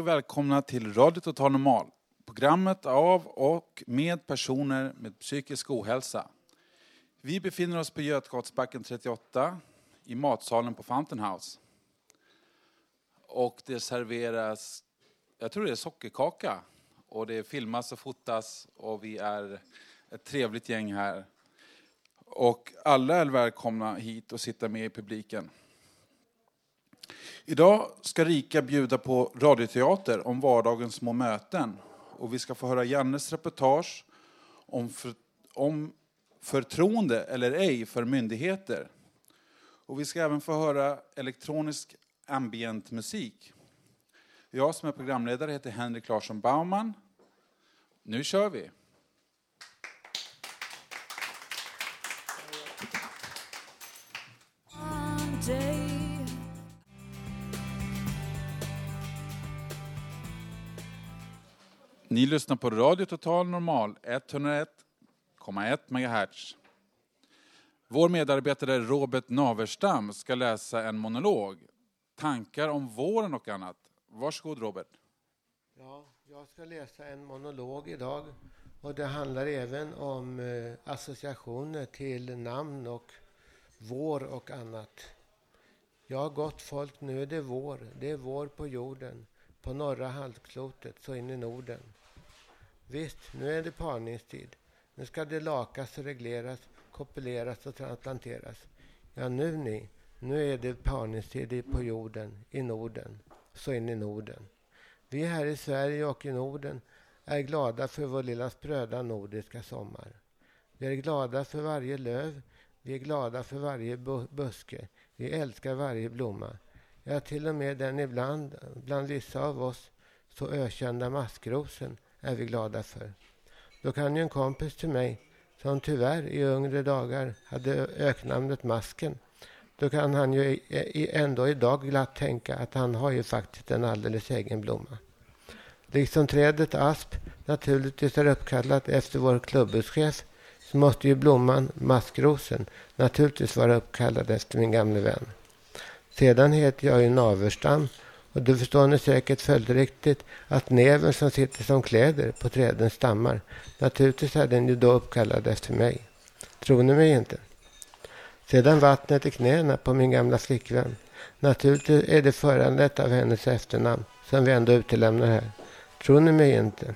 Och välkomna till Radio Total Normal. Programmet av och med personer med psykisk ohälsa. Vi befinner oss på Götgatsbacken 38 i matsalen på Fountain House. Och det serveras, jag tror det är sockerkaka. Och det filmas och fotas och vi är ett trevligt gäng här. Och alla är välkomna hit och sitta med i publiken. Idag ska Rika bjuda på radioteater om vardagens små möten. Och vi ska få höra Jannes reportage om, för, om förtroende eller ej för myndigheter. Och vi ska även få höra elektronisk ambient musik. Jag som är programledare heter Henrik Larsson Baumann. Nu kör vi! Ni lyssnar på Radio Total Normal 101,1 MHz. Vår medarbetare Robert Naverstam ska läsa en monolog. Tankar om våren och annat. Varsågod Robert. Ja, jag ska läsa en monolog idag. Och det handlar även om eh, associationer till namn och vår och annat. Ja, gott folk, nu är det vår. Det är vår på jorden, på norra halvklotet, så in i Norden. Visst, nu är det parningstid. Nu ska det lakas och regleras, kopuleras och transplanteras. Ja, nu ni, nu är det parningstid på jorden, i Norden, så in i Norden. Vi här i Sverige och i Norden är glada för vår lilla spröda nordiska sommar. Vi är glada för varje löv, vi är glada för varje bu buske. Vi älskar varje blomma. Ja, till och med den ibland, bland vissa av oss, så ökända maskrosen är vi glada för. Då kan ju en kompis till mig, som tyvärr i yngre dagar hade öknamnet Masken, då kan han ju ändå idag glatt tänka att han har ju faktiskt en alldeles egen blomma. Liksom trädet asp naturligtvis är uppkallat efter vår klubbhuschef så måste ju blomman maskrosen naturligtvis vara uppkallad efter min gamle vän. Sedan heter jag ju Naverstam och du förstår nu säkert följdriktigt att näven som sitter som kläder på trädens stammar, naturligtvis är den ju då uppkallad efter mig. Tror ni mig inte? Sedan vattnet i knäna på min gamla flickvän. Naturligtvis är det föranlett av hennes efternamn som vi ändå utelämnar här. Tror ni mig inte?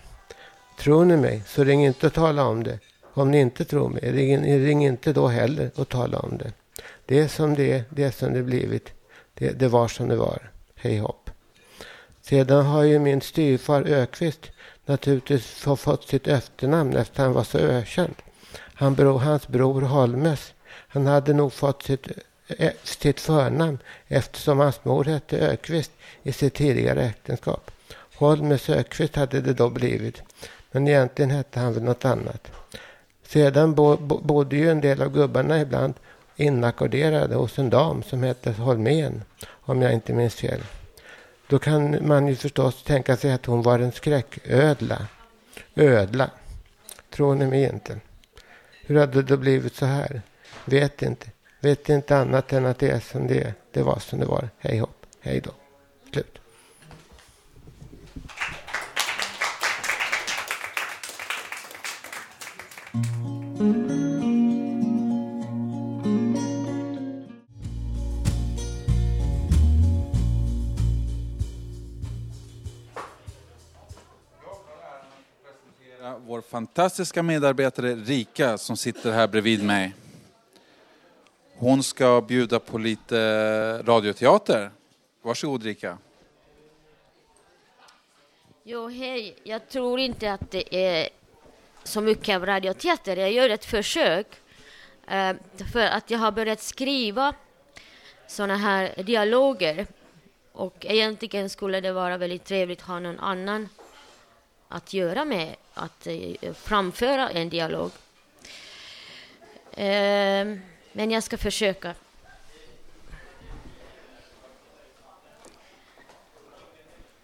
Tror ni mig, så ring inte och tala om det. Om ni inte tror mig, ring, ring inte då heller och tala om det. Det är som det är, det är som det blivit. Det, det var som det var. Hej hopp. Sedan har ju min styvfar Ökvist naturligtvis fått sitt efternamn efter han var så ökänd. Han bro, hans bror Holmes, han hade nog fått sitt, eh, sitt förnamn eftersom hans mor hette Ökvist i sitt tidigare äktenskap. Holmes Ökvist hade det då blivit, men egentligen hette han väl något annat. Sedan bo, bo, bodde ju en del av gubbarna ibland inackorderade hos en dam som hette Holmén, om jag inte minns fel. Då kan man ju förstås tänka sig att hon var en skräcködla. Ödla. Tror ni mig inte? Hur hade det blivit så här? Vet inte. Vet inte annat än att det är som det är. Det var som det var. Hej hopp. Hej då. Slut. Fantastiska medarbetare Rika som sitter här bredvid mig. Hon ska bjuda på lite radioteater. Varsågod Rika. Jo, hej. Jag tror inte att det är så mycket av radioteater. Jag gör ett försök eh, för att jag har börjat skriva såna här dialoger. Och egentligen skulle det vara väldigt trevligt att ha någon annan att göra med att eh, framföra en dialog. Ehm, men jag ska försöka.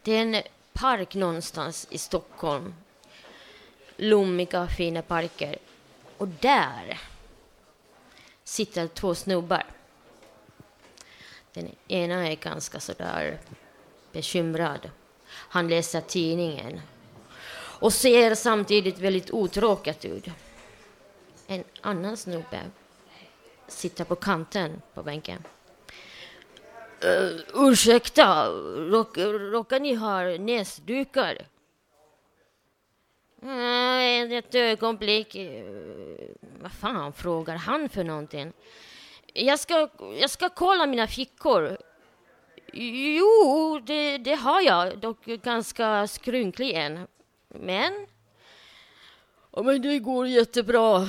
Det är en park någonstans i Stockholm. Lommiga, fina parker. Och där sitter två snubbar. Den ena är ganska sådär bekymrad. Han läser tidningen och ser samtidigt väldigt otråkat ut. En annan snubbe sitter på kanten på bänken. Uh, ursäkta, råk, råkar ni ha näsdukar? Uh, ett ögonblick. Uh, vad fan frågar han för någonting? Jag ska, jag ska kolla mina fickor. Jo, det, det har jag, dock ganska skrynklig än.” Men... Ja, men det går jättebra.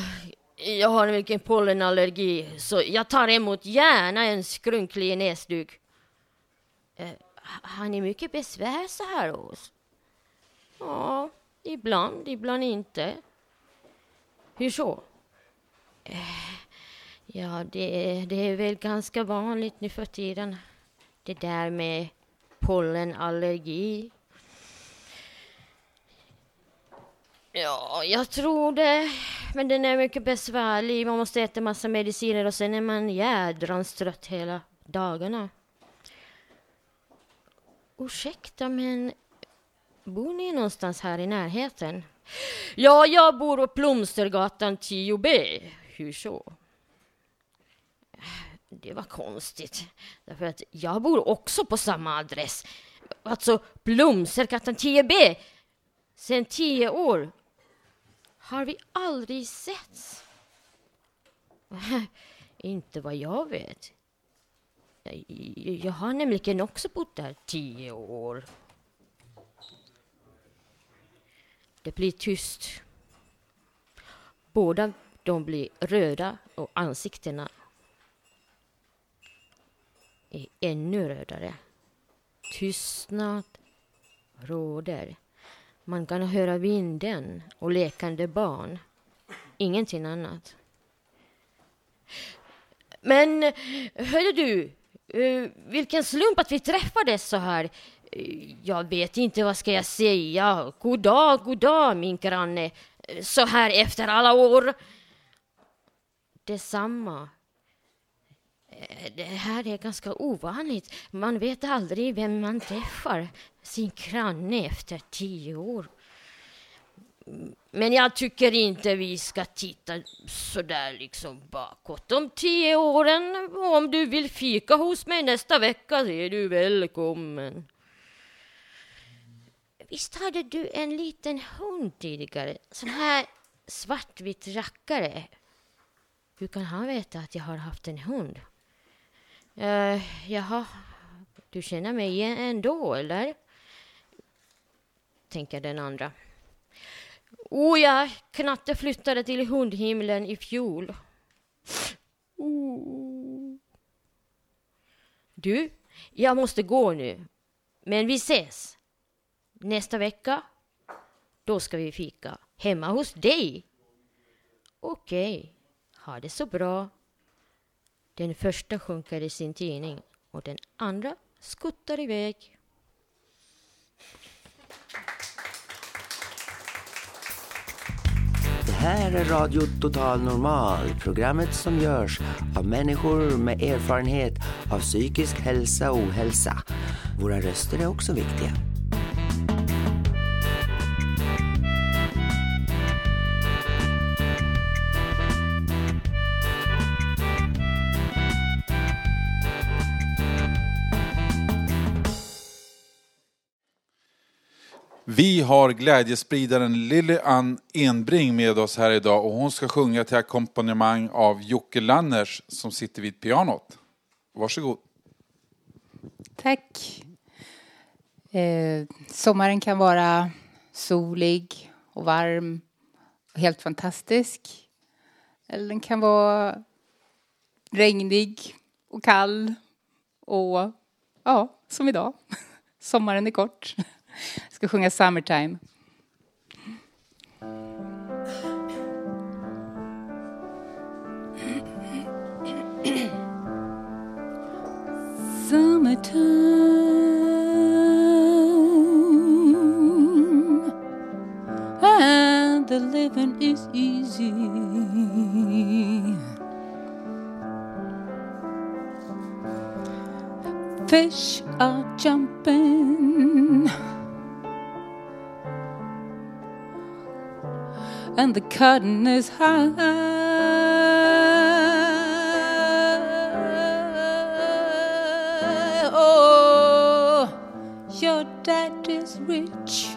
Jag har en vilken pollenallergi, så jag tar emot gärna en skrynklig näsduk. Eh, har ni mycket besvär så här års? Ja, ibland, ibland inte. Hur så? Eh, ja, det, det är väl ganska vanligt nu för tiden. Det där med pollenallergi. Ja, jag tror det. Men den är mycket besvärlig. Man måste äta massa mediciner och sen är man jädrans trött hela dagarna. Ursäkta, men bor ni någonstans här i närheten? Ja, jag bor på Plomstergatan 10B. Hur så? Det var konstigt, därför att jag bor också på samma adress. Alltså Plomstergatan 10B. Sen tio år har vi aldrig setts. Inte vad jag vet. Jag har nämligen också bott där tio år. Det blir tyst. Båda de blir röda och ansiktena är ännu rödare. Tystnad råder. Man kan höra vinden och lekande barn. Ingenting annat. Men hörde du, eh, vilken slump att vi träffades så här. Jag vet inte vad ska jag säga. God dag, god dag min granne. Så här efter alla år. Detsamma. Det här är ganska ovanligt. Man vet aldrig vem man träffar. Sin granne efter tio år. Men jag tycker inte vi ska titta så där liksom bakåt om tio åren. Om du vill fika hos mig nästa vecka är du välkommen. Visst hade du en liten hund tidigare? Sån här svartvit rackare. Hur kan han veta att jag har haft en hund? Uh, jaha, du känner mig ändå, eller? Tänker den andra. O ja, Knatte flyttade till hundhimlen i fjol. Oh. Du, jag måste gå nu. Men vi ses. Nästa vecka, då ska vi fika. Hemma hos dig. Okej, okay. ha det så bra. Den första sjunker i sin tidning och den andra skuttar iväg. Det här är Radio Total Normal, programmet som görs av människor med erfarenhet av psykisk hälsa och ohälsa. Våra röster är också viktiga. Vi har glädjespridaren Lily Ann Enbring med oss här idag och hon ska sjunga till ackompanjemang av Jocke Lanners som sitter vid pianot. Varsågod. Tack. Eh, sommaren kan vara solig och varm och helt fantastisk. Eller den kan vara regnig och kall och ja, som idag. Sommaren är kort. Jag ska sjunga Summertime. Summertime and the living is easy. Fish are jumping and the cotton is high. Oh, your dad is rich.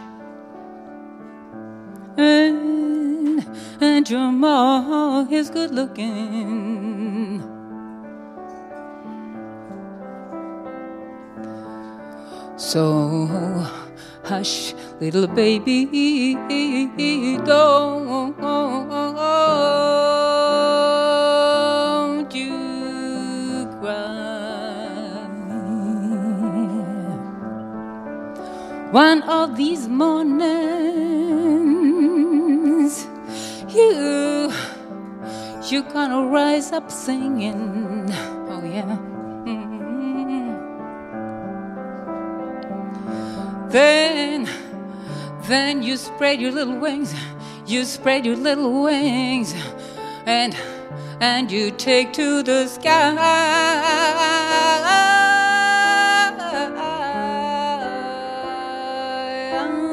And, and your mom is good looking. So hush, little baby, don't you cry. One of these mornings, you you're gonna rise up singing. Oh yeah. Mm. Then, then you spread your little wings. You spread your little wings, and and you take to the sky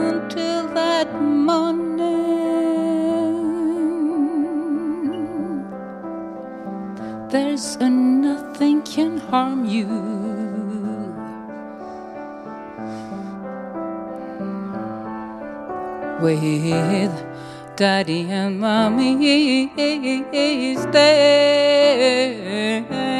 until that morning. There's nothing can harm you. With daddy and mommy standing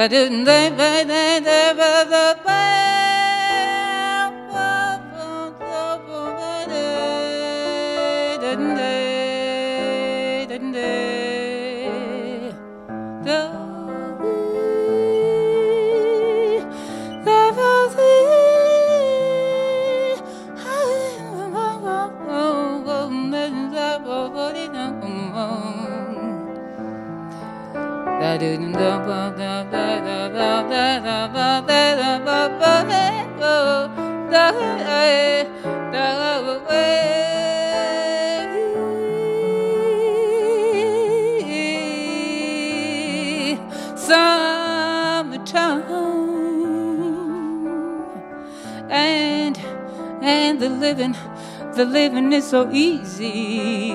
Da-do-da-da-da-da-da-da-da And and the living, the living is so easy.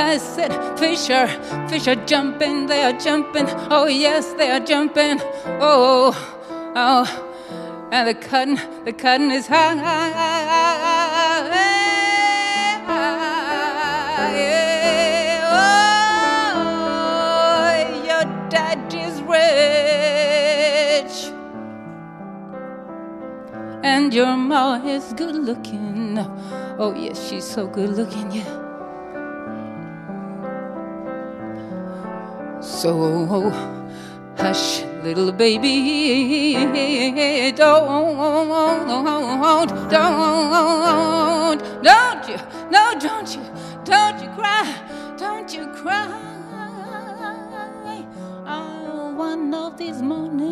I said, fish are, fish are jumping, they are jumping. Oh yes, they are jumping. Oh oh, oh, oh, and the cotton, the cotton is high. high, high, high, high. Oh, your daddy's rich, and your ma is good looking. Oh yes, she's so good looking, yeah. So hush, little baby, don't, don't, don't you, no, don't you, don't you cry, don't you cry. Oh, one of these mornings,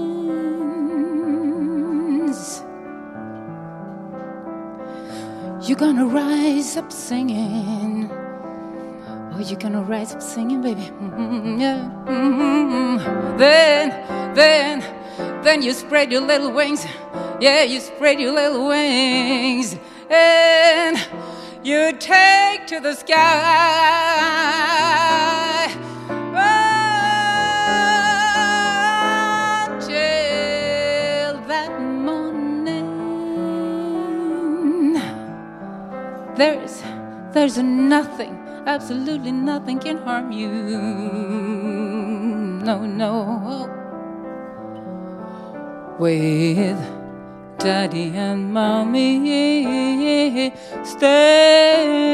you're gonna rise up singing. Oh, you're gonna rise up singing, baby. Mm, yeah. Mm, Then, then, then you spread your little wings. Yeah, you spread your little wings. And you take to the sky. Until that morning. There's, there's nothing absolutely nothing can harm you. No, no. With daddy and mommy standing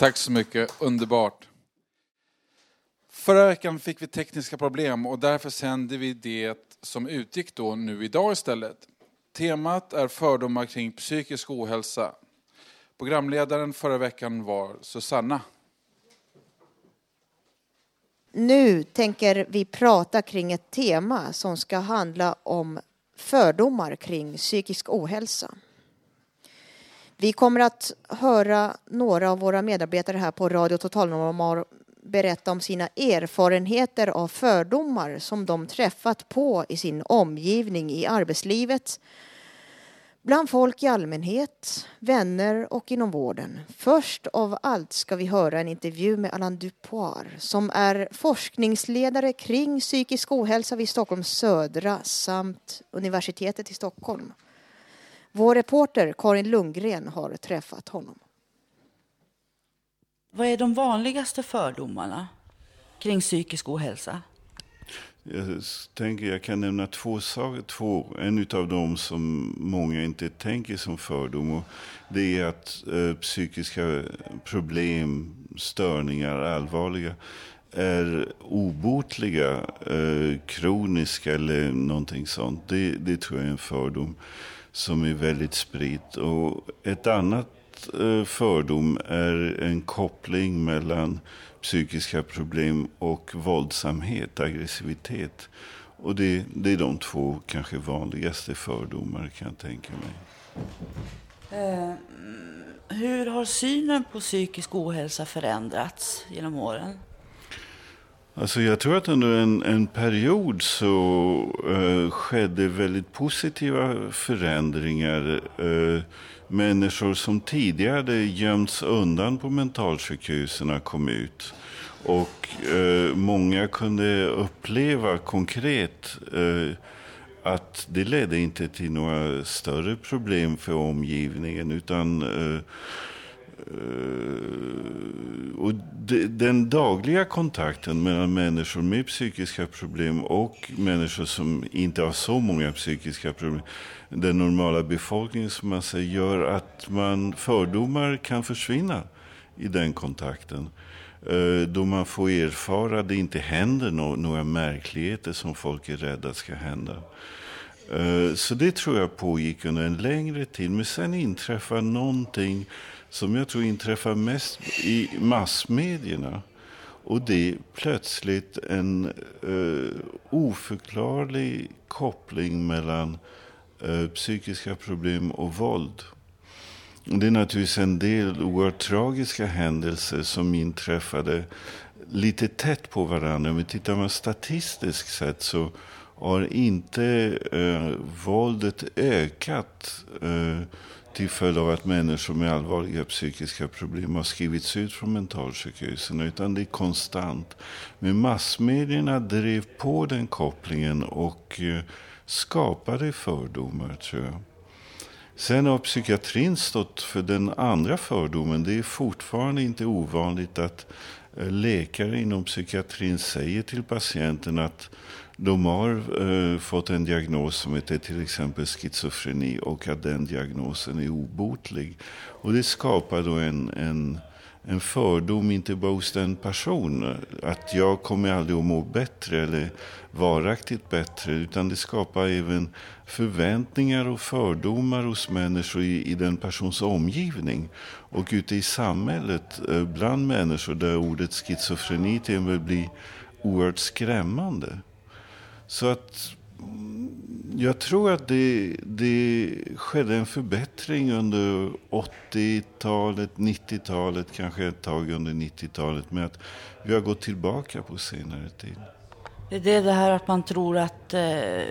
Tack så mycket, underbart. Förra veckan fick vi tekniska problem och därför sänder vi det som utgick då nu idag istället. Temat är fördomar kring psykisk ohälsa. Programledaren förra veckan var Susanna. Nu tänker vi prata kring ett tema som ska handla om fördomar kring psykisk ohälsa. Vi kommer att höra några av våra medarbetare här på Radio Totalnormal berätta om sina erfarenheter av fördomar som de träffat på i sin omgivning i arbetslivet, bland folk i allmänhet, vänner och inom vården. Först av allt ska vi höra en intervju med Alain Dupoir som är forskningsledare kring psykisk ohälsa vid Stockholms södra samt universitetet i Stockholm. Vår reporter Karin Lundgren har träffat honom. Vad är de vanligaste fördomarna kring psykisk ohälsa? Jag tänker jag kan nämna två saker. Två. En av dem som många inte tänker som fördom. Och det är att eh, psykiska problem, störningar, allvarliga är obotliga, eh, kroniska eller någonting sånt. Det, det tror jag är en fördom som är väldigt spritt. Och ett annat eh, fördom är en koppling mellan psykiska problem och våldsamhet, aggressivitet. Och det, det är de två kanske vanligaste fördomar kan jag tänka mig. Eh, hur har synen på psykisk ohälsa förändrats genom åren? Alltså jag tror att under en, en period så eh, skedde väldigt positiva förändringar. Eh, människor som tidigare hade gömts undan på mentalsjukhusen kom ut. Och eh, många kunde uppleva konkret eh, att det ledde inte till några större problem för omgivningen utan Eh, Eh, och de, den dagliga kontakten mellan människor med psykiska problem och människor som inte har så många psykiska problem, den normala befolkningen som man säger, gör att man, fördomar kan försvinna i den kontakten. Eh, då man får erfara att det inte händer no några märkligheter som folk är rädda ska hända. Eh, så det tror jag pågick under en längre tid. Men sen inträffade någonting som jag tror inträffar mest i massmedierna. Och det är plötsligt en eh, oförklarlig koppling mellan eh, psykiska problem och våld. Det är naturligtvis en del oerhört tragiska händelser som inträffade lite tätt på varandra. Men tittar man statistiskt sett så har inte eh, våldet ökat eh, till följd av att människor med allvarliga psykiska problem har skrivits ut från mentalsjukhusen, utan det är konstant. Men massmedierna drev på den kopplingen och eh, skapade fördomar, tror jag. Sen har psykiatrin stått för den andra fördomen. Det är fortfarande inte ovanligt att eh, läkare inom psykiatrin säger till patienten att de har eh, fått en diagnos som heter till exempel schizofreni och att den diagnosen är obotlig. Och det skapar då en, en, en fördom, inte bara hos den personen, att jag kommer aldrig att må bättre eller varaktigt bättre, utan det skapar även förväntningar och fördomar hos människor i, i den persons omgivning. Och ute i samhället, eh, bland människor, där ordet schizofreni till och med blir oerhört skrämmande. Så att mm, jag tror att det, det skedde en förbättring under 80-talet, 90-talet, kanske ett tag under 90-talet. Men att vi har gått tillbaka på senare tid. Det är det här att man tror att eh,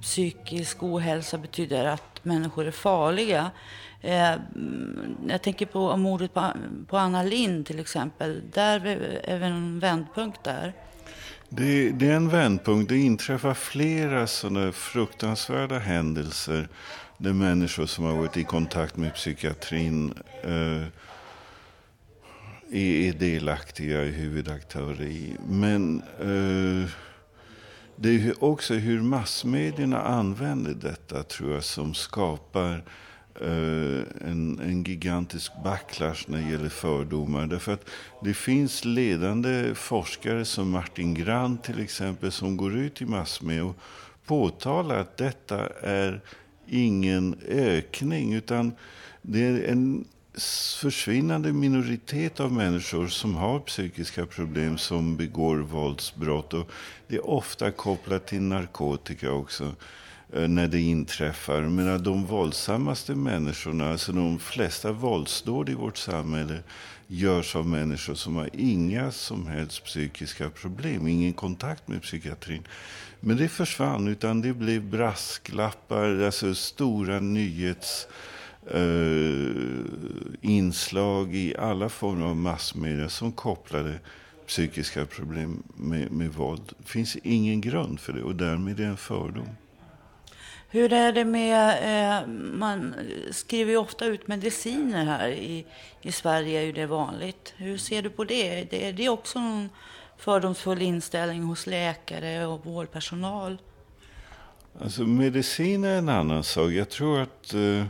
psykisk ohälsa betyder att människor är farliga. Eh, mm, jag tänker på mordet på, på Anna Lind till exempel. Där är vi en vändpunkt där. Det, det, är en vändpunkt. Det inträffar flera sådana fruktansvärda händelser där människor som har varit i kontakt med psykiatrin eh, är, delaktiga, i huvudaktörer i. Men eh, det är också hur massmedierna använder detta tror jag som skapar Eh, en, en, gigantisk backlash när det gäller fördomar. Därför att det finns ledande forskare som Martin Grant till exempel som går ut i massmedia och påtalar att detta är ingen ökning utan det är en försvinnande minoritet av människor som har psykiska problem som begår våldsbrott. Och det är ofta kopplat till narkotika också. Eh, när det inträffar. Men de våldsammaste människorna, alltså de flesta våldsdåd i vårt samhälle görs av människor som har inga som helst psykiska problem, ingen kontakt med psykiatrin. Men det försvann, utan det blev brasklappar, alltså stora nyhetsinslag eh, uh, i alla former av massmedia som kopplade psykiska problem med, med våld. Det finns ingen grund för det och därmed är det en fördom. Hur är det med, eh, man skriver ju ofta ut mediciner här i, i Sverige, är ju det vanligt. Hur ser du på det? det är det också någon fördomsfull inställning hos läkare och vårdpersonal? Alltså medicin är en annan sak. Jag tror att eh,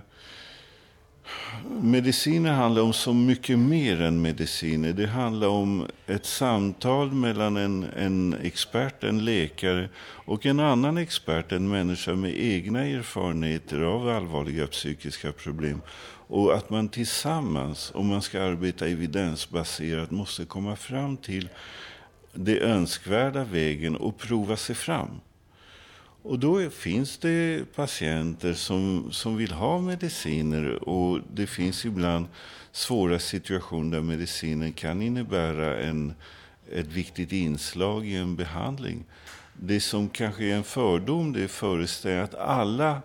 Mediciner handlar om så mycket mer än mediciner. Det handlar om ett samtal mellan en, en expert, en läkare och en annan expert, en människa med egna erfarenheter av allvarliga psykiska problem. Och att man tillsammans, om man ska arbeta evidensbaserat, måste komma fram till den önskvärda vägen och prova sig fram. Och då finns det patienter som, som vill ha mediciner och det finns ibland svåra situationer där medicinen kan innebära en, ett viktigt inslag i en behandling. Det som kanske är en fördom det föreställer att alla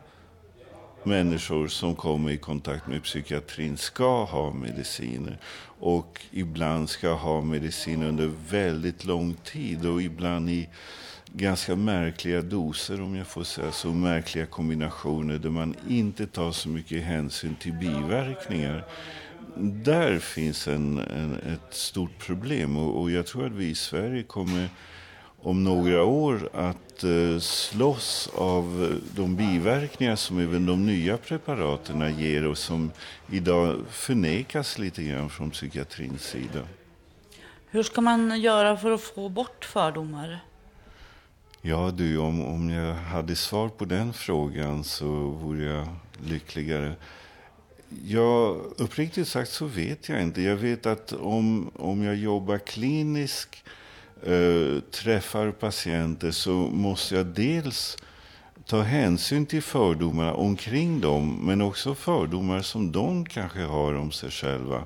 människor som kommer i kontakt med psykiatrin ska ha mediciner. Och ibland ska ha medicin under väldigt lång tid och ibland i ganska märkliga doser, om jag får säga så. Märkliga kombinationer där man inte tar så mycket hänsyn till biverkningar. Där finns en, en ett stort problem och, och, jag tror att vi i Sverige kommer om några år att eh, slåss av eh, de biverkningar som även de nya preparaten ger och som idag förnekas lite grann från psykiatrins sida. Hur ska man göra för att få bort fördomar? Ja du, om, om jag hade svar på den frågan så vore jag lyckligare. Ja, uppriktigt sagt så vet jag inte. Jag vet att om, om jag jobbar kliniskt äh, träffar patienter så måste jag dels ta hänsyn till fördomar omkring dem men också fördomar som de kanske har om sig själva.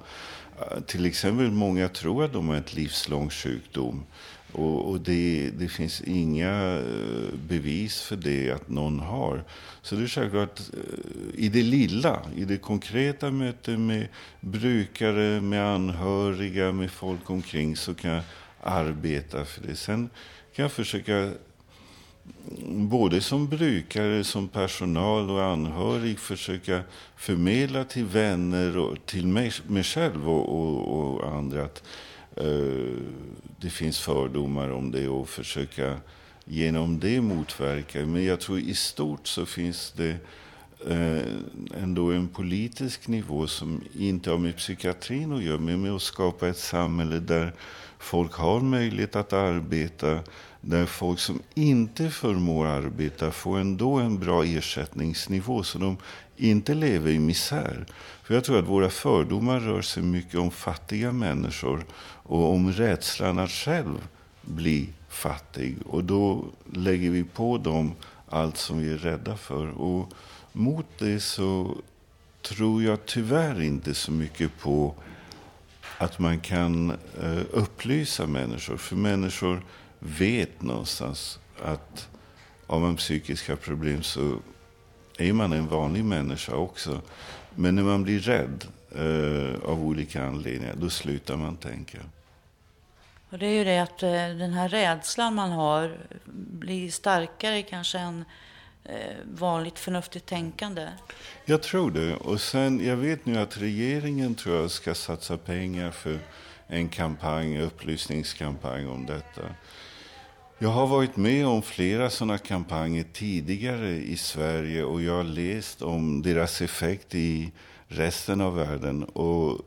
Eh, till exempel många tror att de har ett livslång sjukdom. Och, och det, det, finns inga eh, bevis för det att någon har. Så det är självklart eh, i det lilla, i det konkreta mötet med brukare, med anhöriga, med folk omkring så kan jag arbeta för det. Sen kan jag försöka, mm, både som brukare, som personal och anhörig, försöka förmedla till vänner och till mig, mig själv och, och, och andra att Eh, det finns fördomar om det och försöka genom det motverka. Men jag tror i stort så finns det eh, ändå en politisk nivå som inte har med psykiatrin att göra, men med att skapa ett samhälle där folk har möjlighet att arbeta, där folk som inte förmår arbeta får ändå en bra ersättningsnivå så de inte lever i misär. För jag tror att våra fördomar rör sig mycket om fattiga människor och om rädslan att själv bli fattig. Och då lägger vi på dem allt som vi är rädda för. Och mot det så tror jag tyvärr inte så mycket på att man kan eh, upplysa människor. För människor vet någonstans att har man psykiska problem så är man en vanlig människa också. Men när man blir rädd eh, av olika anledningar, då slutar man tänka. Och det är ju det att eh, den här rädslan man har blir starkare kanske än Eh, vanligt förnuftigt tänkande? Jag tror det. Och sen, jag vet nu att regeringen tror jag ska satsa pengar för en kampanj, upplysningskampanj om detta. Jag har varit med om flera sådana kampanjer tidigare i Sverige och jag har läst om deras effekt i resten av världen. Och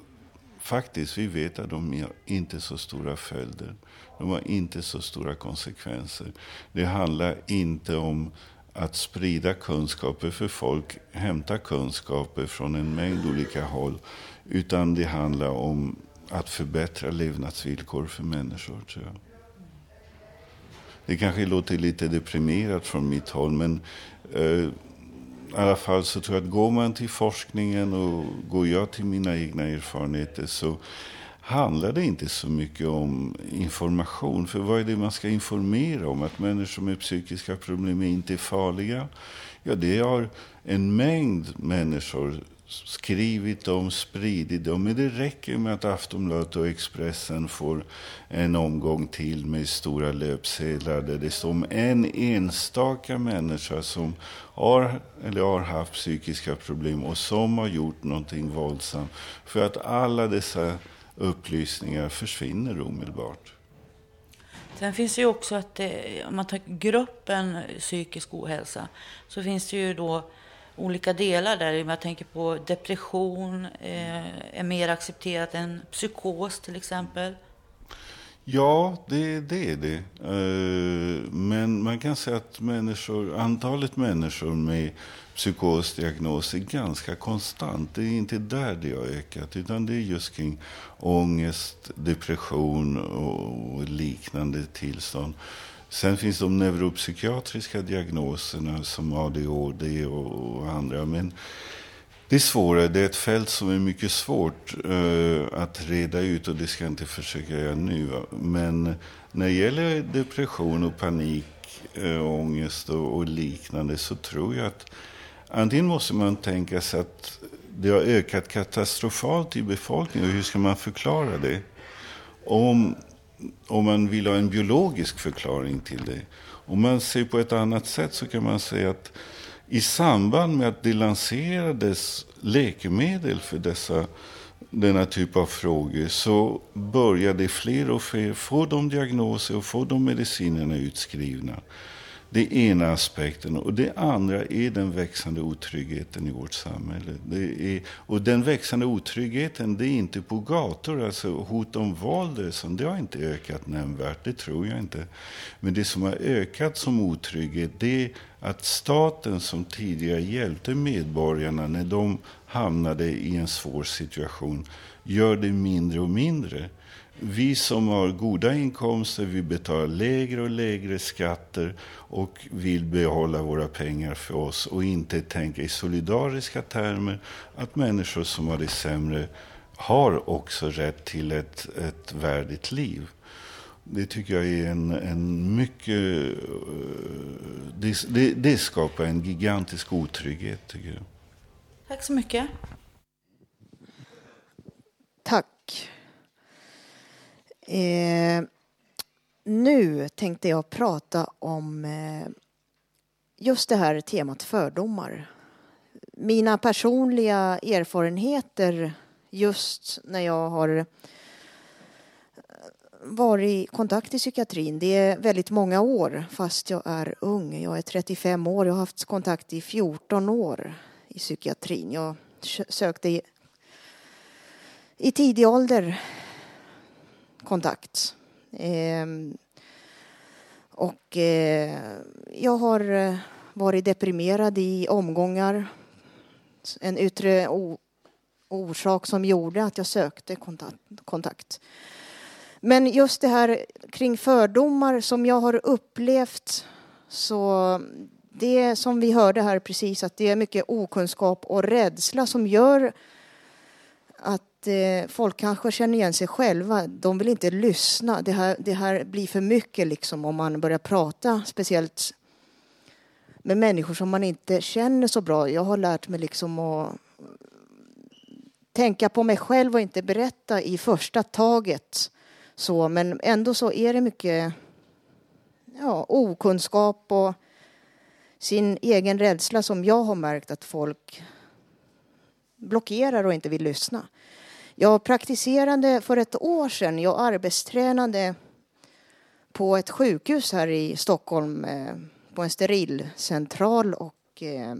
faktiskt, vi vet att de har inte så stora följder. De har inte så stora konsekvenser. Det handlar inte om att sprida kunskaper för folk, hämta kunskaper från en mängd olika håll. Utan det handlar om att förbättra levnadsvillkor för människor, tror jag. Det kanske låter lite deprimerat från mitt håll, men eh, i alla fall så tror jag att går man till forskningen och går jag till mina egna erfarenheter så handlar det inte så mycket om information. För vad är det man ska informera om? Att människor med psykiska problem är inte är farliga? Ja, det har en mängd människor skrivit om, spridit dem. Men det räcker med att Aftonbladet och Expressen får en omgång till med stora löpsedlar där det står om en enstaka människa som har eller har haft psykiska problem och som har gjort någonting våldsamt. För att alla dessa upplysningar försvinner omedelbart. Sen finns det ju också att det, om man tar gruppen psykisk ohälsa så finns det ju då olika delar där. Jag tänker på depression eh, är mer accepterat än psykos till exempel. Ja, det, det är det. Eh, men man kan säga att människor, antalet människor med psykosdiagnos är ganska konstant. Det är inte där det har ökat, utan det är just kring ångest, depression och liknande tillstånd. Sen finns de neuropsykiatriska diagnoserna som ADHD och andra. Men det är svårare. Det är ett fält som är mycket svårt uh, att reda ut och det ska jag inte försöka göra nu. Va? Men när det gäller depression och panik, uh, ångest och, och liknande så tror jag att antingen måste man tänka sig att det har ökat katastrofalt i befolkningen. Och hur ska man förklara det? Om, om man vill ha en biologisk förklaring till det. Om man ser på ett annat sätt så kan man säga att i samband med att det lanserades läkemedel för dessa denna typ av frågor så började fler och fler få de diagnoser och få de medicinerna utskrivna. Det ena aspekten. Och det andra är den växande otryggheten i vårt samhälle. Det är, och den växande otryggheten, det är inte på gator. Alltså hot om våld, det har inte ökat nämnvärt. Det tror jag inte. Men det som har ökat som otrygghet, det är att staten som tidigare hjälpte medborgarna när de hamnade i en svår situation, gör det mindre och mindre. Vi som har goda inkomster, vi betalar lägre och lägre skatter och vill behålla våra pengar för oss och inte tänka i solidariska termer att människor som har det sämre har också rätt till ett, ett värdigt liv. Det tycker jag är en, en mycket... Eh, det, det, det skapar en gigantisk otrygghet, tycker jag. Tack så mycket. Tack. Eh, nu tänkte jag prata om eh, just det här temat fördomar. Mina personliga erfarenheter just när jag har eh, varit i kontakt i psykiatrin. Det är väldigt många år fast jag är ung. Jag är 35 år. Jag har haft kontakt i 14 år i psykiatrin. Jag sökte i, i tidig ålder kontakt. Eh, och eh, jag har eh, varit deprimerad i omgångar. En yttre orsak som gjorde att jag sökte kontakt. kontakt. Men just det här kring fördomar som jag har upplevt så det som vi hörde här precis att det är mycket okunskap och rädsla som gör att eh, folk kanske känner igen sig själva. De vill inte lyssna. Det här, det här blir för mycket liksom om man börjar prata, speciellt med människor som man inte känner så bra. Jag har lärt mig liksom att tänka på mig själv och inte berätta i första taget. Så, men ändå så är det mycket ja, okunskap och sin egen rädsla som jag har märkt att folk blockerar och inte vill lyssna. Jag praktiserade för ett år sedan, jag arbetstränade på ett sjukhus här i Stockholm eh, på en sterilcentral och eh,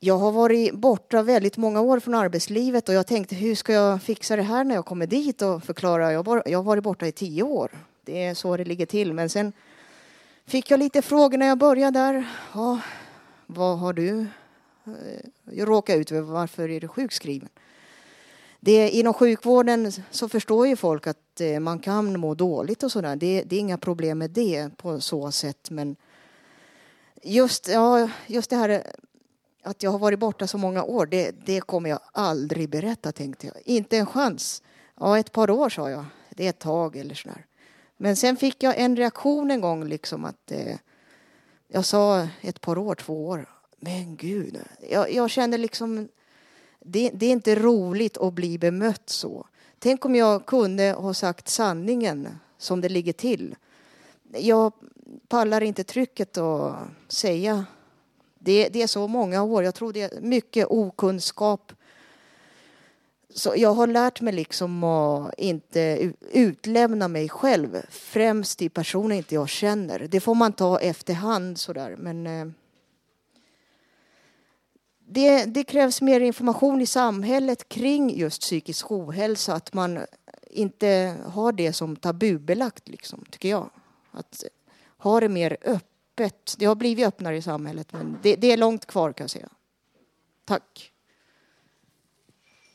jag har varit borta väldigt många år från arbetslivet och jag tänkte hur ska jag fixa det här när jag kommer dit och förklara. Jag, har varit borta i tio år. Det är så det ligger till. Men sen fick jag lite frågor när jag började där. Ja, vad har du eh, råkat ut för? Varför är du sjukskriven? Det, inom sjukvården så förstår ju folk att eh, man kan må dåligt och sådär. Det, det är inga problem med det på så sätt. Men just, ja, just det här att jag har varit borta så många år, det, det kommer jag aldrig berätta tänkte jag. Inte en chans. Ja, ett par år sa jag. Det är ett tag eller sådär. Men sen fick jag en reaktion en gång liksom att eh, jag sa ett par år, två år. Men gud, jag, jag kände liksom det, det, är inte roligt att bli bemött så. Tänk om jag kunde ha sagt sanningen som det ligger till. Jag pallar inte trycket att säga. Det, det är så många år. Jag tror det är mycket okunskap så jag har lärt mig liksom att inte utlämna mig själv, främst till personer inte jag känner. Det får man ta efterhand sådär, men eh, det, det, krävs mer information i samhället kring just psykisk ohälsa, att man inte har det som tabubelagt, liksom, tycker jag. Att ha det mer öppet. Det har blivit öppnare i samhället, men det, det är långt kvar kan jag säga. Tack.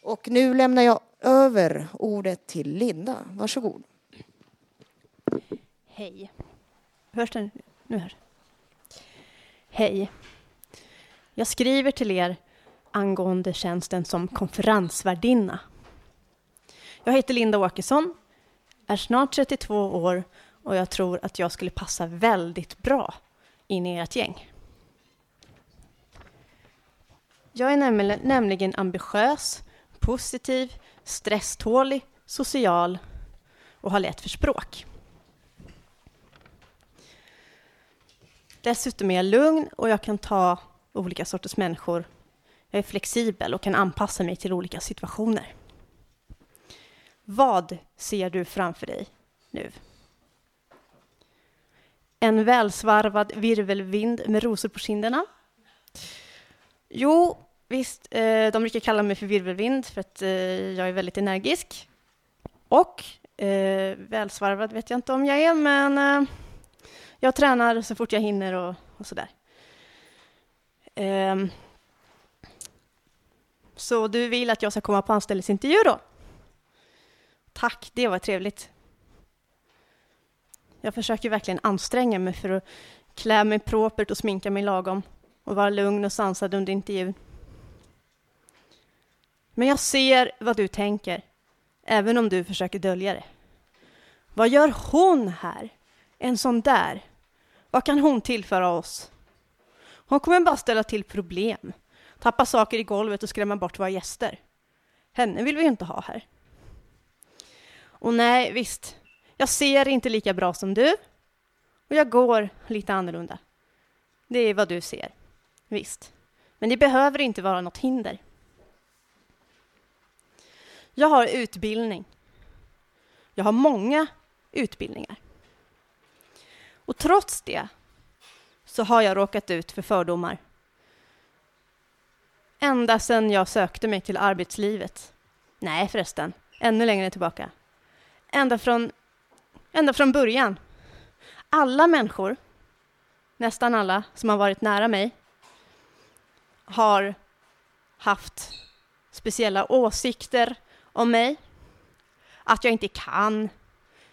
Och nu lämnar jag över ordet till Linda. Varsågod. Hej. Hörs den? Nu här. Hej. Jag skriver till er angående tjänsten som konferensvärdinna. Jag heter Linda Åkesson, är snart 32 år och jag tror att jag skulle passa väldigt bra in i ert gäng. Jag är nämligen ambitiös positiv, stresstålig, social och har lätt för språk. Dessutom är jag lugn och jag kan ta olika sorters människor Jag är flexibel och kan anpassa mig till olika situationer. Vad ser du framför dig nu? En välsvarvad virvelvind med rosor på kinderna? Jo, visst, eh, de brukar kalla mig för virvelvind för att eh, jag är väldigt energisk. Och eh, välsvarvad vet jag inte om jag är, men eh, jag tränar så fort jag hinner och, och sådär. Um, så du vill att jag ska komma på anställningsintervju då? Tack, det var trevligt. Jag försöker verkligen anstränga mig för att klä mig propert och sminka mig lagom och vara lugn och sansad under intervjun. Men jag ser vad du tänker, även om du försöker dölja det. Vad gör hon här? En sån där? Vad kan hon tillföra oss? Hon kommer bara ställa till problem, tappa saker i golvet och skrämma bort våra gäster. Henne vill vi ju inte ha här. Och nej, visst, jag ser inte lika bra som du och jag går lite annorlunda. Det är vad du ser, visst. Men det behöver inte vara något hinder. Jag har utbildning. Jag har många utbildningar. Och trots det så har jag råkat ut för fördomar. Ända sedan jag sökte mig till arbetslivet. Nej förresten, ännu längre tillbaka. Ända från, ända från början. Alla människor, nästan alla som har varit nära mig, har haft speciella åsikter om mig. Att jag inte kan,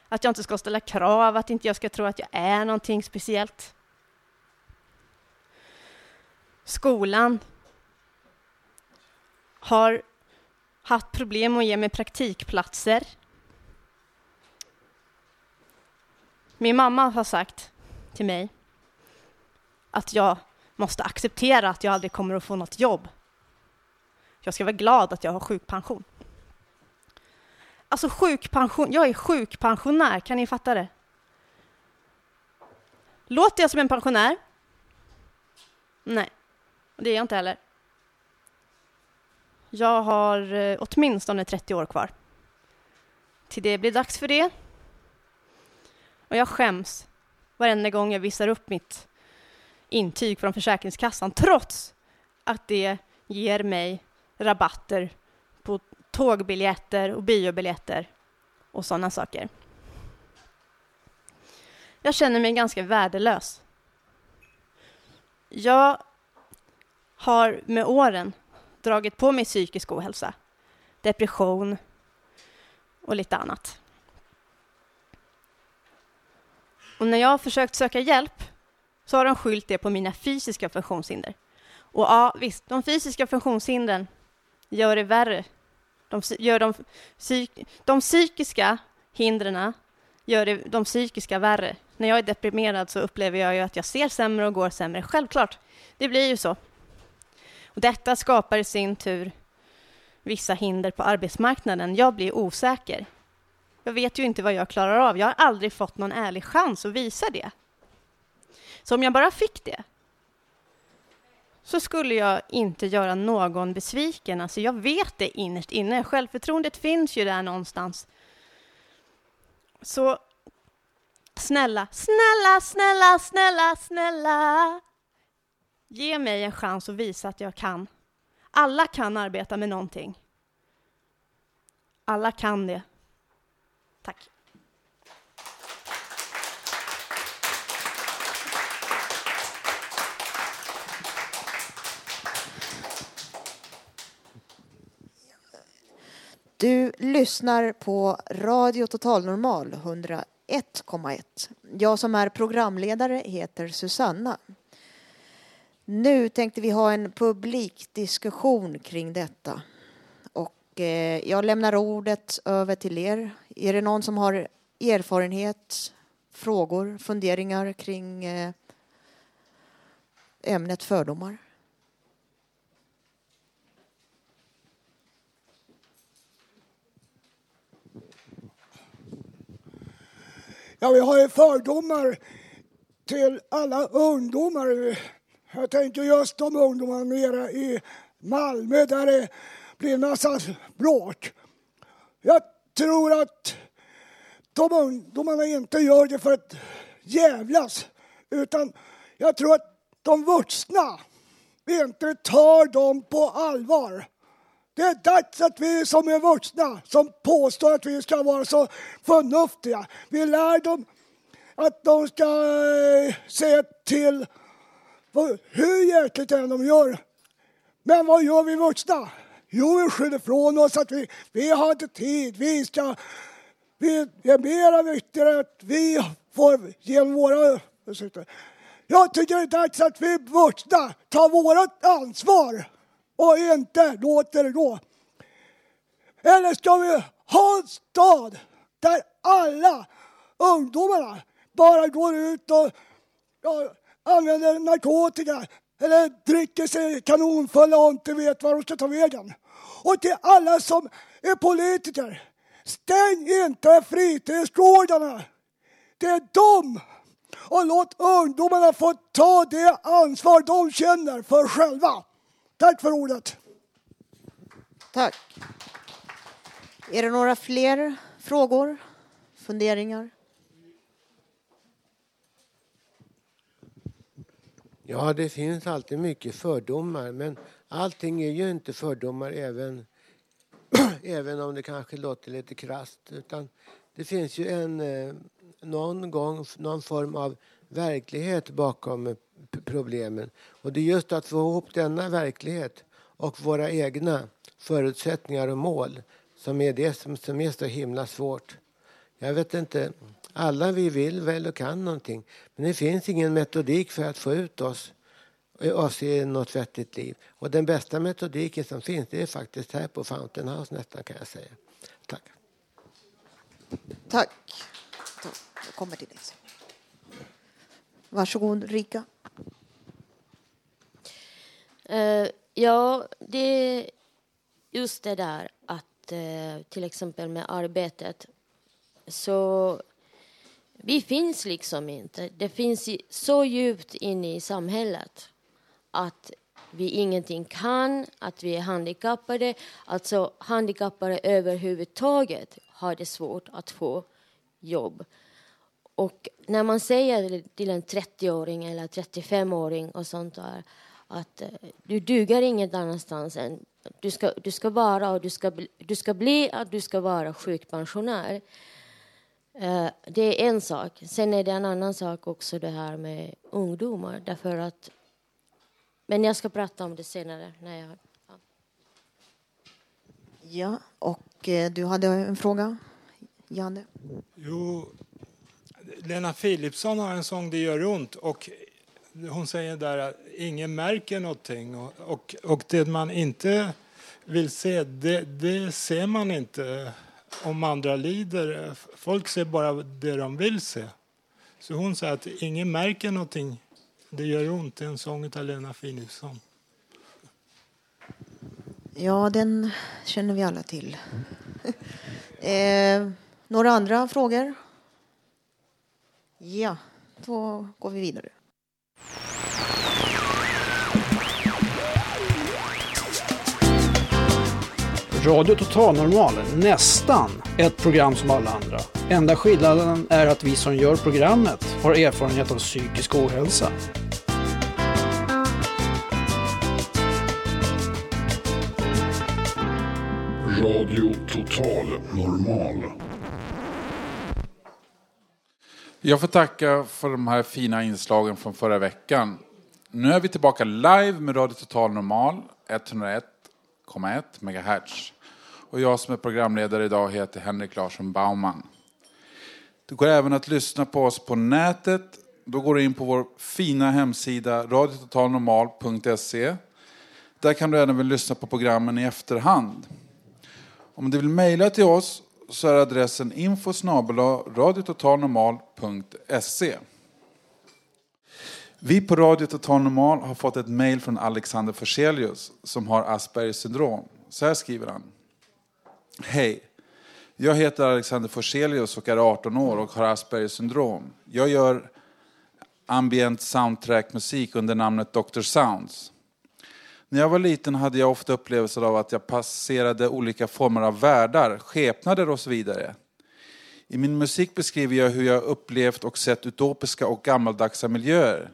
att jag inte ska ställa krav, att inte jag ska tro att jag är någonting speciellt. Skolan har haft problem att ge mig praktikplatser. Min mamma har sagt till mig att jag måste acceptera att jag aldrig kommer att få något jobb. Jag ska vara glad att jag har sjukpension. Alltså sjukpension, jag är sjukpensionär, kan ni fatta det? Låter jag som en pensionär? Nej, det är jag inte heller. Jag har eh, åtminstone 30 år kvar. Till det blir dags för det. Och jag skäms varenda gång jag visar upp mitt intyg från Försäkringskassan trots att det ger mig rabatter på tågbiljetter och biobiljetter och sådana saker. Jag känner mig ganska värdelös. Jag har med åren dragit på mig psykisk ohälsa, depression och lite annat. Och när jag har försökt söka hjälp så har de skyllt det på mina fysiska funktionshinder. Och ja, visst, de fysiska funktionshindren gör det värre de, gör de, de psykiska hindren gör det, de psykiska värre. När jag är deprimerad så upplever jag ju att jag ser sämre och går sämre. Självklart, det blir ju så. Detta skapar i sin tur vissa hinder på arbetsmarknaden. Jag blir osäker. Jag vet ju inte vad jag klarar av. Jag har aldrig fått någon ärlig chans att visa det. Så om jag bara fick det så skulle jag inte göra någon besviken. Alltså jag vet det innerst inne. Självförtroendet finns ju där någonstans. Så snälla, snälla, snälla, snälla, snälla. Ge mig en chans att visa att jag kan. Alla kan arbeta med någonting. Alla kan det. Tack. Du lyssnar på Radio Total Normal 101,1. Jag som är programledare heter Susanna. Nu tänkte vi ha en publikdiskussion kring detta. Och eh, jag lämnar ordet över till er. Är det någon som har erfarenhet, frågor, funderingar kring eh, ämnet fördomar? Ja, vi har ju fördomar till alla ungdomar. Jag tänker just de ungdomarna nere i Malmö där det blir en massa bråk. Jag tror att de ungdomarna inte gör det för att jävlas. Utan jag tror att de vuxna inte tar dem på allvar. Det är dags att vi som är vuxna, som påstår att vi ska vara så förnuftiga, vi lär dem att de ska eh, se till hur hjärtligt än de gör. Men vad gör vi vuxna? Jo, vi skyller ifrån oss att vi, vi har inte tid, vi ska... Vi är mera viktigare att vi får genom våra... Jag tycker det är dags att vi vuxna tar vårt ansvar och inte låter det gå. Eller ska vi ha en stad där alla ungdomarna bara går ut och ja, använder narkotika eller dricker sig kanonfulla och inte vet var de ska ta vägen. Och till alla som är politiker, stäng inte fritidsgårdarna. Det är de och låt ungdomarna få ta det ansvar de känner för själva. Tack för ordet. Tack. Är det några fler frågor, funderingar? Ja, det finns alltid mycket fördomar, men allting är ju inte fördomar även, även om det kanske låter lite krast. Utan det finns ju en, eh, någon gång någon form av verklighet bakom eh, problemen. Och det är just att få ihop denna verklighet och våra egna förutsättningar och mål som är det som, som är så himla svårt. Jag vet inte, alla vi vill väl och kan någonting. Men det finns ingen metodik för att få ut oss, oss i något vettigt liv. Och den bästa metodiken som finns det är faktiskt här på Fountain House nästan kan jag säga. Tack. Tack. Jag kommer till dig. Varsågod Rika. Uh, ja, det är just det där att uh, till exempel med arbetet så vi finns liksom inte. Det finns så djupt inne i samhället att vi ingenting kan, att vi är handikappade. Alltså handikappade överhuvudtaget har det svårt att få jobb. Och när man säger till en 30-åring eller 35-åring och sånt där att eh, du duger inget annanstans än du ska, du ska vara och du ska, du ska bli att du ska vara sjukpensionär. Eh, det är en sak. Sen är det en annan sak också det här med ungdomar. Därför att, men jag ska prata om det senare. När jag, ja. ja, och eh, du hade en fråga, Janne? Jo, Lena Philipsson har en sång Det gör ont och hon säger där att ingen märker någonting och, och, och det man inte vill se, det, det ser man inte om andra lider. Eh, folk ser bara det de vill se. Så hon säger att ingen märker någonting. Det gör ont. Det är en sång av Lena Philipsson. Ja, den känner vi alla till. eh, några andra frågor? Ja, då går vi vidare. Radio Total Normal, nästan ett program som alla andra. Enda skillnaden är att vi som gör programmet har erfarenhet av psykisk ohälsa. Radio Total Normal. Jag får tacka för de här fina inslagen från förra veckan. Nu är vi tillbaka live med Radio Total Normal 101,1 MHz. Och jag som är programledare idag heter Henrik Larsson Baumann. Det går även att lyssna på oss på nätet. Då går du in på vår fina hemsida radiototalnormal.se. Där kan du även lyssna på programmen i efterhand. Om du vill mejla till oss så är adressen info radiototalnormal.se. Vi på Radio Total Normal har fått ett mejl från Alexander Forselius som har Aspergers syndrom. Så här skriver han. Hej. Jag heter Alexander Forselius och är 18 år och har Aspergers syndrom. Jag gör ambient soundtrack-musik under namnet Dr. Sounds. När jag var liten hade jag ofta upplevelser av att jag passerade olika former av världar, skepnader och så vidare. I min musik beskriver jag hur jag upplevt och sett utopiska och gammaldagsa miljöer.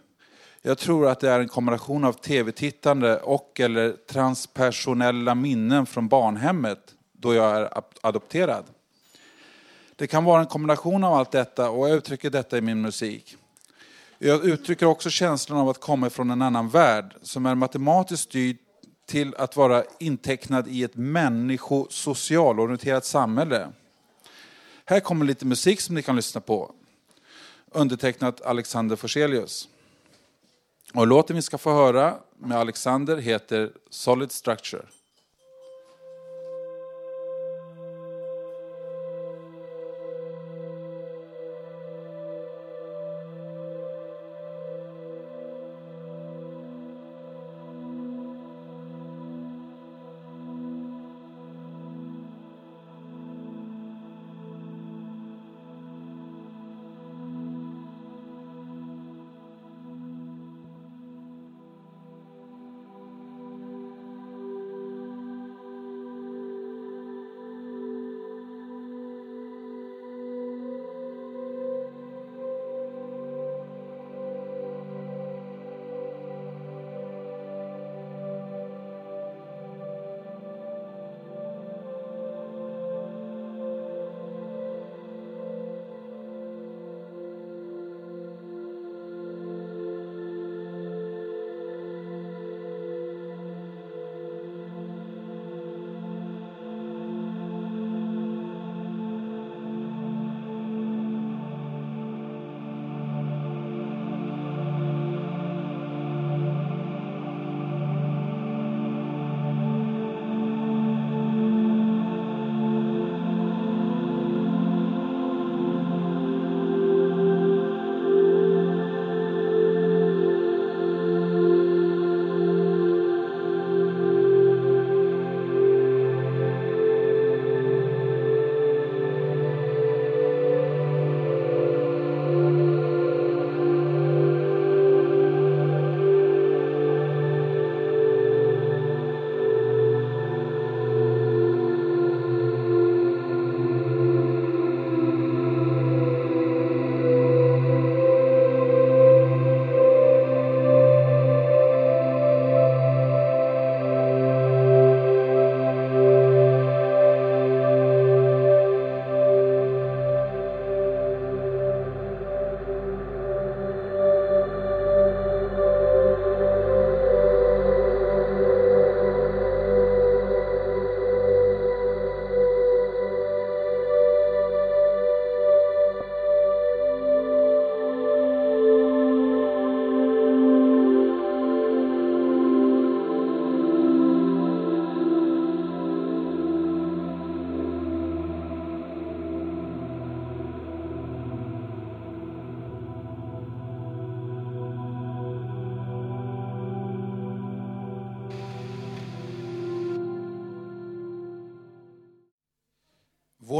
Jag tror att det är en kombination av tv-tittande och eller transpersonella minnen från barnhemmet då jag är adopterad. Det kan vara en kombination av allt detta och jag uttrycker detta i min musik. Jag uttrycker också känslan av att komma från en annan värld som är matematiskt styrd till att vara intecknad i ett människosocialorienterat samhälle. Här kommer lite musik som ni kan lyssna på. Undertecknat Alexander Forselius. Och låten vi ska få höra med Alexander heter Solid Structure.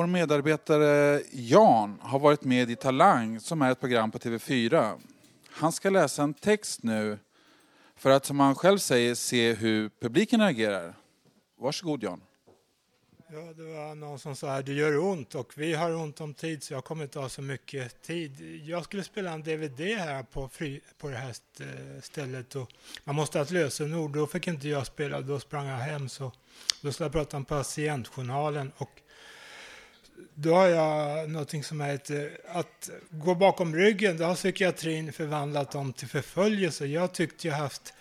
Vår medarbetare Jan har varit med i Talang som är ett program på TV4. Han ska läsa en text nu för att, som han själv säger, se hur publiken reagerar. Varsågod Jan. Ja, det var någon som sa att det gör ont och vi har ont om tid så jag kommer inte ha så mycket tid. Jag skulle spela en DVD här på, fri, på det här stället och man måste ha ett lösenord. Då fick inte jag spela, då sprang jag hem. Så då skulle jag prata om patientjournalen och då har jag någonting som heter att gå bakom ryggen. Då har psykiatrin förvandlat dem till förföljelse. Jag tyckte jag haft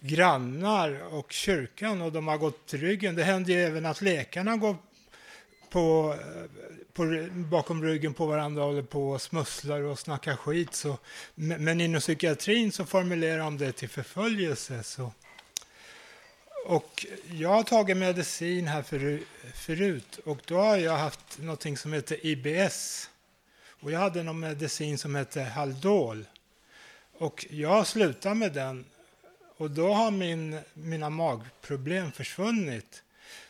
grannar och kyrkan och de har gått till ryggen. Det händer ju även att läkarna går på, på, bakom ryggen på varandra och håller på och smusslar och snackar skit. Så, men inom psykiatrin så formulerar de det till förföljelse. Så. Och jag har tagit medicin här förut och då har jag haft något som heter IBS. Och jag hade någon medicin som hette Haldol. Och jag slutade med den och då har min, mina magproblem försvunnit.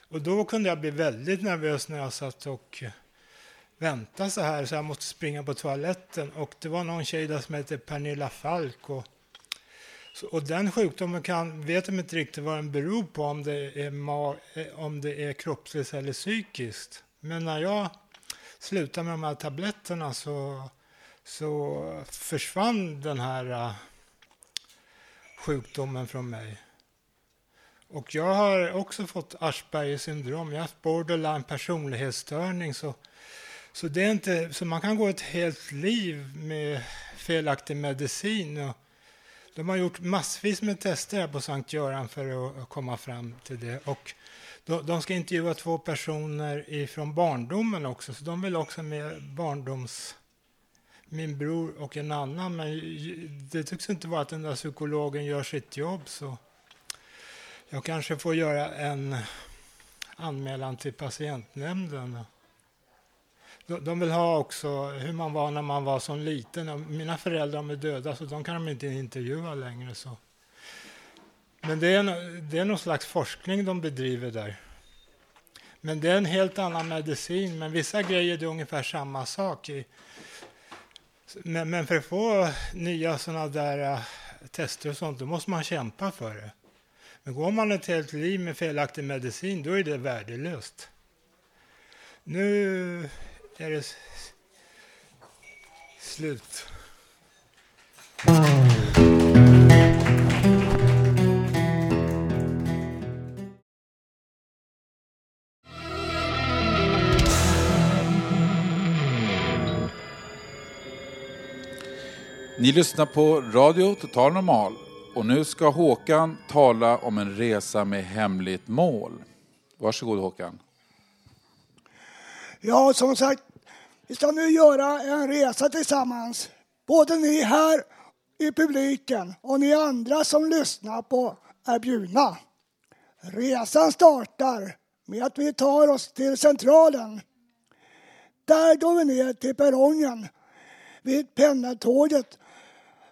Och då kunde jag bli väldigt nervös när jag satt och väntade så här så jag måste springa på toaletten. Och det var någon tjej där som hette Pernilla Falk. Och så, och den sjukdomen kan, vet de inte riktigt vad den beror på, om det är, ma, eh, om det är kroppsligt eller psykiskt. Men när jag slutade med de här tabletterna så, så försvann den här uh, sjukdomen från mig. Och jag har också fått Aspergers syndrom. Jag har haft borderline personlighetsstörning. Så, så, det är inte, så man kan gå ett helt liv med felaktig medicin. Och de har gjort massvis med tester här på Sankt Göran för att komma fram till det. Och de, de ska intervjua två personer från barndomen också, så de vill också med barndoms... Min bror och en annan, men det tycks inte vara att den där psykologen gör sitt jobb. så jag kanske får göra en anmälan till patientnämnden. De vill ha också hur man var när man var som liten. Mina föräldrar är döda så de kan de inte intervjua längre. Så. Men det är, det är någon slags forskning de bedriver där. Men det är en helt annan medicin. Men vissa grejer är ungefär samma sak. I, men, men för att få nya sådana där uh, tester och sånt, då måste man kämpa för det. Men går man ett helt liv med felaktig medicin, då är det värdelöst. Nu är det slut. Ni lyssnar på Radio Total Normal och nu ska Håkan tala om en resa med hemligt mål. Varsågod Håkan. Ja, som sagt, vi ska nu göra en resa tillsammans. Både ni här i publiken och ni andra som lyssnar på är bjudna. Resan startar med att vi tar oss till Centralen. Där går vi ner till perrongen vid pendeltåget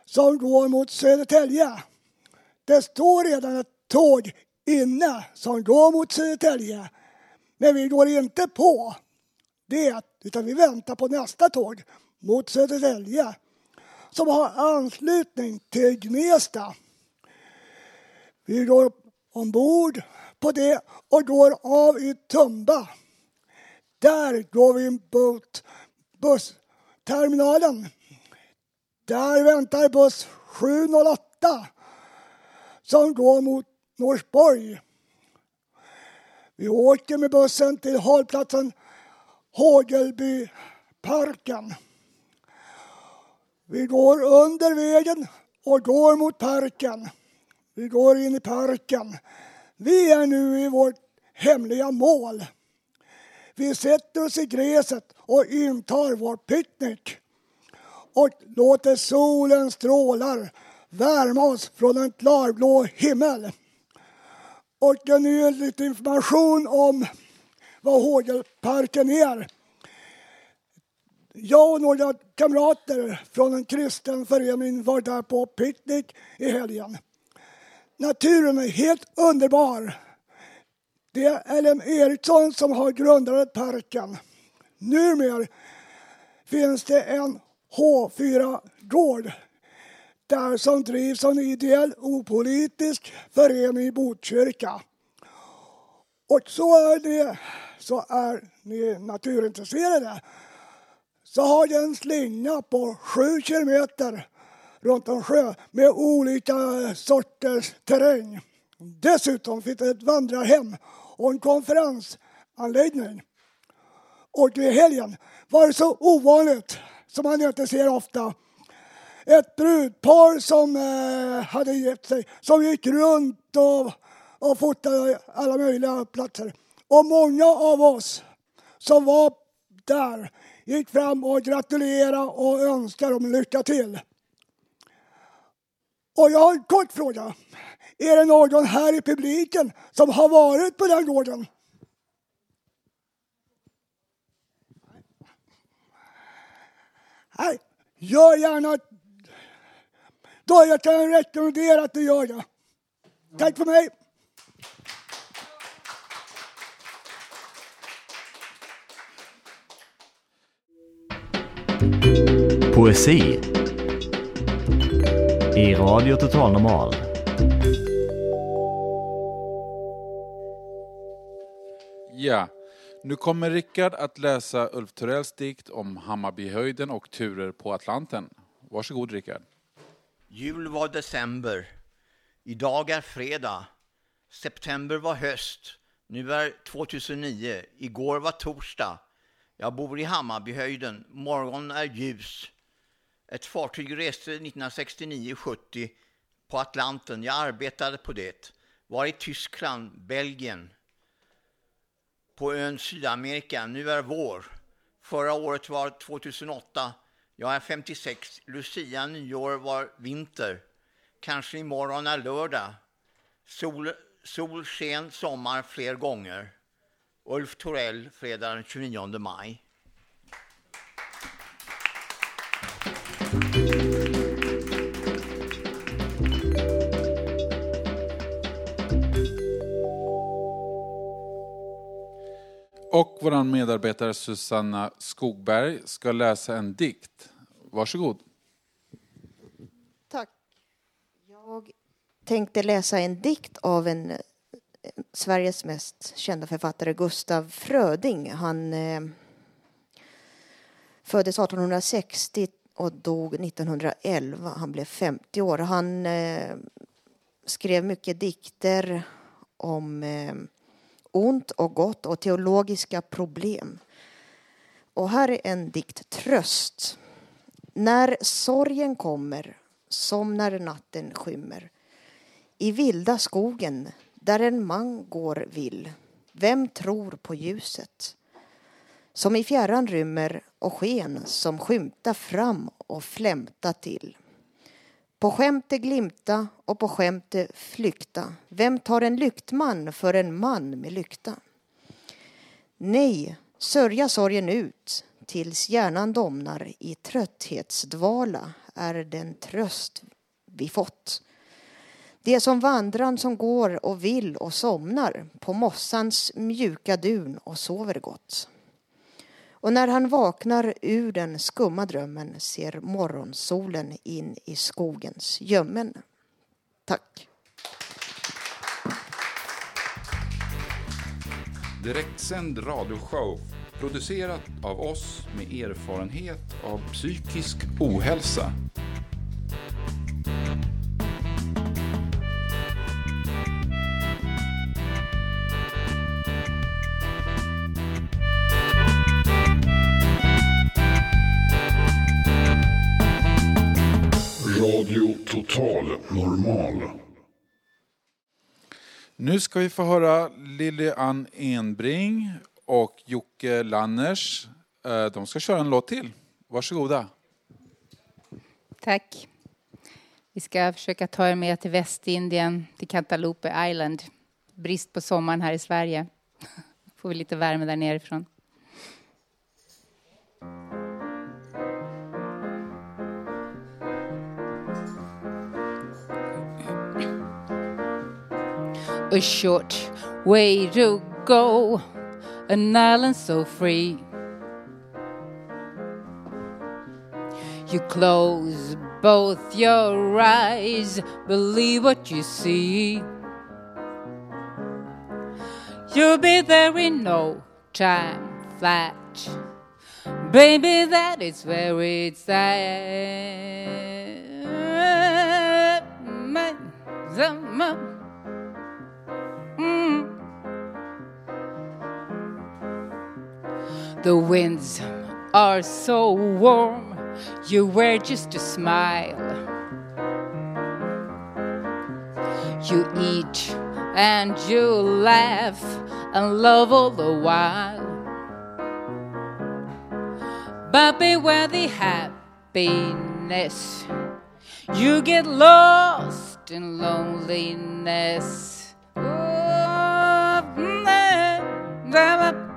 som går mot Södertälje. Det står redan ett tåg inne som går mot Södertälje. Men vi går inte på det, utan vi väntar på nästa tåg mot Södertälje som har anslutning till Gnesta. Vi går ombord på det och går av i Tumba. Där går vi mot bussterminalen. Där väntar buss 708 som går mot Norsborg. Vi åker med bussen till hållplatsen Hågelbyparken. Vi går under vägen och går mot parken. Vi går in i parken. Vi är nu i vårt hemliga mål. Vi sätter oss i gräset och intar vår picknick och låter solens strålar värma oss från en klarblå himmel. Och nu lite information om vad Hågelparken är. Jag och några kamrater från en kristen förening var där på picknick i helgen. Naturen är helt underbar. Det är LM Eriksson som har grundat parken. Numera finns det en H4-gård där som drivs av en ideell opolitisk förening i Botkyrka. Och så är det, så är ni naturintresserade så har jag en slinga på sju kilometer runt en sjö med olika sorters terräng. Dessutom finns det ett vandrarhem och en konferensanläggning. Och i helgen var det så ovanligt som man inte ser ofta. Ett brudpar som eh, hade gett sig, som gick runt och, och fotade alla möjliga platser. Och många av oss som var där gick fram och gratulerade och önskade dem lycka till. Och jag har en kort fråga. Är det någon här i publiken som har varit på den gården? Nej, gör gärna... Då jag kan rekommendera att du gör det. Tack för mig. Poesi I Radio Total Normal. Ja, nu kommer Rickard att läsa Ulf Torells dikt om Hammarbyhöjden och turer på Atlanten. Varsågod Rickard. Jul var december. Idag är fredag. September var höst. Nu är 2009. Igår var torsdag. Jag bor i Hammarbyhöjden. Morgonen är ljus. Ett fartyg reste 1969-70 på Atlanten. Jag arbetade på det. Var i Tyskland, Belgien, på ön Sydamerika. Nu är vår. Förra året var 2008. Jag är 56. Lucia, nyår var vinter. Kanske imorgon är lördag. Sol, sol sken, sommar fler gånger. Ulf Torell, fredag den 29 maj. Och vår medarbetare Susanna Skogberg ska läsa en dikt. Varsågod. Tack. Jag tänkte läsa en dikt av en, en Sveriges mest kända författare, Gustav Fröding. Han eh, föddes 1860 och dog 1911. Han blev 50 år. Han eh, skrev mycket dikter om eh, ont och gott och teologiska problem. Och här är en dikt, Tröst. När sorgen kommer, som när natten skymmer i vilda skogen där en man går vill. Vem tror på ljuset? Som i fjärran rymmer och sken som skymta fram och flämta till. På skämte glimta och på skämte flykta. Vem tar en lyktman för en man med lykta? Nej, sörja sorgen ut tills hjärnan domnar i trötthetsdvala. Är den tröst vi fått. Det är som vandran som går och vill och somnar på mossans mjuka dun och sover gott. Och när han vaknar ur den skumma drömmen ser morgonsolen in i skogens gömmen. Tack. Direktsänd radioshow producerat av oss med erfarenhet av psykisk ohälsa. Radio Total Normal. Nu ska vi få höra Lilian Enbring och Jocke Lanners. Eh, De ska köra en låt till. Varsågoda. Tack. Vi ska försöka ta er med till Västindien, till Cantaloupe Island. Brist på sommaren här i Sverige. Får vi lite värme där nerifrån. A short way to go, an island so free. You close both your eyes, believe what you see. You'll be there in no time flat. Baby, that is where it's at. The winds are so warm, you wear just a smile. You eat and you laugh and love all the while. But beware the happiness, you get lost in loneliness. Oh, mm, mm, mm,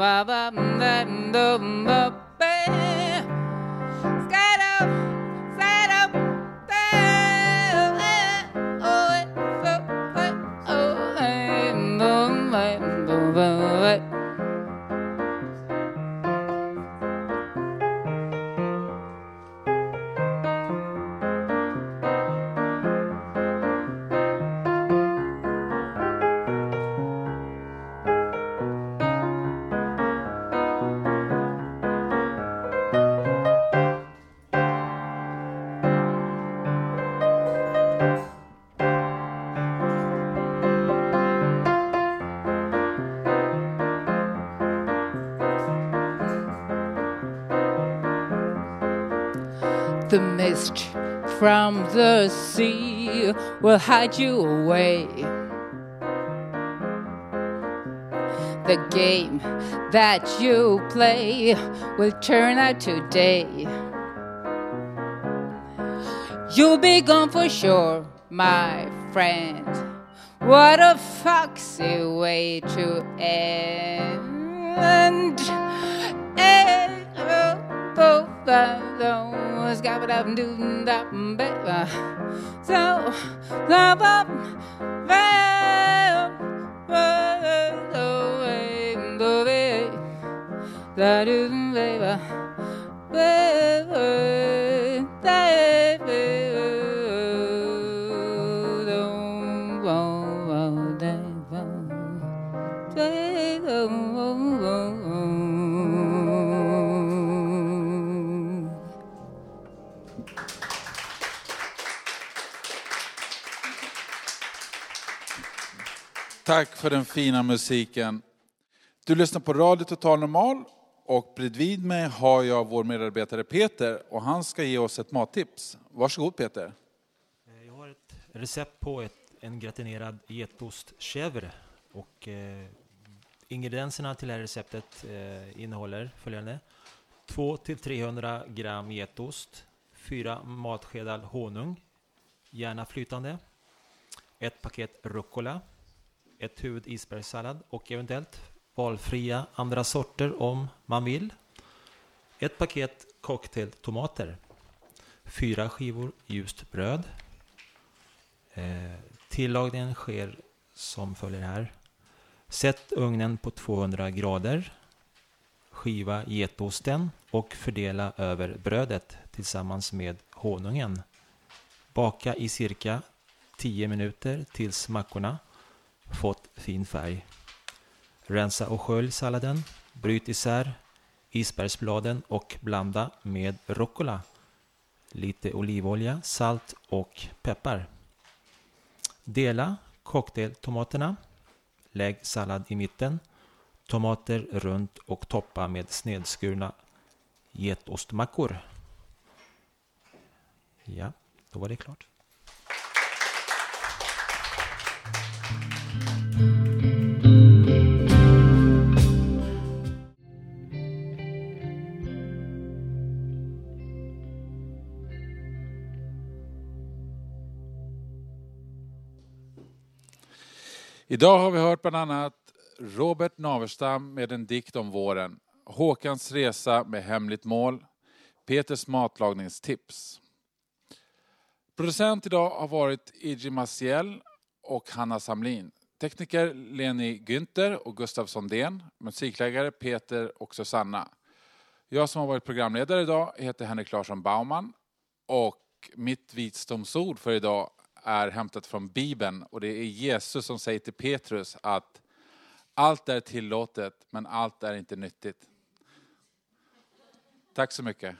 Ba ba ba ba ba from the sea will hide you away. The game that you play will turn out today. You'll be gone for sure, my friend. What a foxy way to end. Eh, oh, oh, oh, oh, it up and that, baby. So, love up, oh, eh, oh, eh, that is, baby. Baby, baby, Tack för den fina musiken. Du lyssnar på Radio Total Normal och bredvid mig har jag vår medarbetare Peter och han ska ge oss ett mattips. Varsågod Peter. Eh, jag har ett recept på ett, en gratinerad getost chèvre. Och eh, ingredienserna till det här receptet eh, innehåller följande. 2-300 gram getost, 4 matskedar honung, gärna flytande, ett paket rucola, ett huvud isbergssallad och eventuellt valfria andra sorter om man vill. Ett paket cocktailtomater, fyra skivor ljust bröd. Eh, tillagningen sker som följer här. Sätt ugnen på 200 grader. Skiva getosten och fördela över brödet tillsammans med honungen. Baka i cirka 10 minuter tills mackorna fått fin färg. Rensa och skölj salladen. Bryt isär isbergsbladen och blanda med rucola. Lite olivolja, salt och peppar. Dela cocktailtomaterna. Lägg sallad i mitten. Tomater runt och toppa med snedskurna getostmackor. Ja, då var det klart. Idag har vi hört bland annat Robert Naverstam med en dikt om våren, Håkans resa med hemligt mål, Peters matlagningstips. Producent idag har varit Iji Maciel och Hanna Samlin. Tekniker Leni Günther och Gustav Sondén. Musikläggare Peter och Susanna. Jag som har varit programledare idag heter Henrik Larsson Baumann och mitt visdomsord för idag är hämtat från Bibeln och det är Jesus som säger till Petrus att allt är tillåtet men allt är inte nyttigt. Tack så mycket.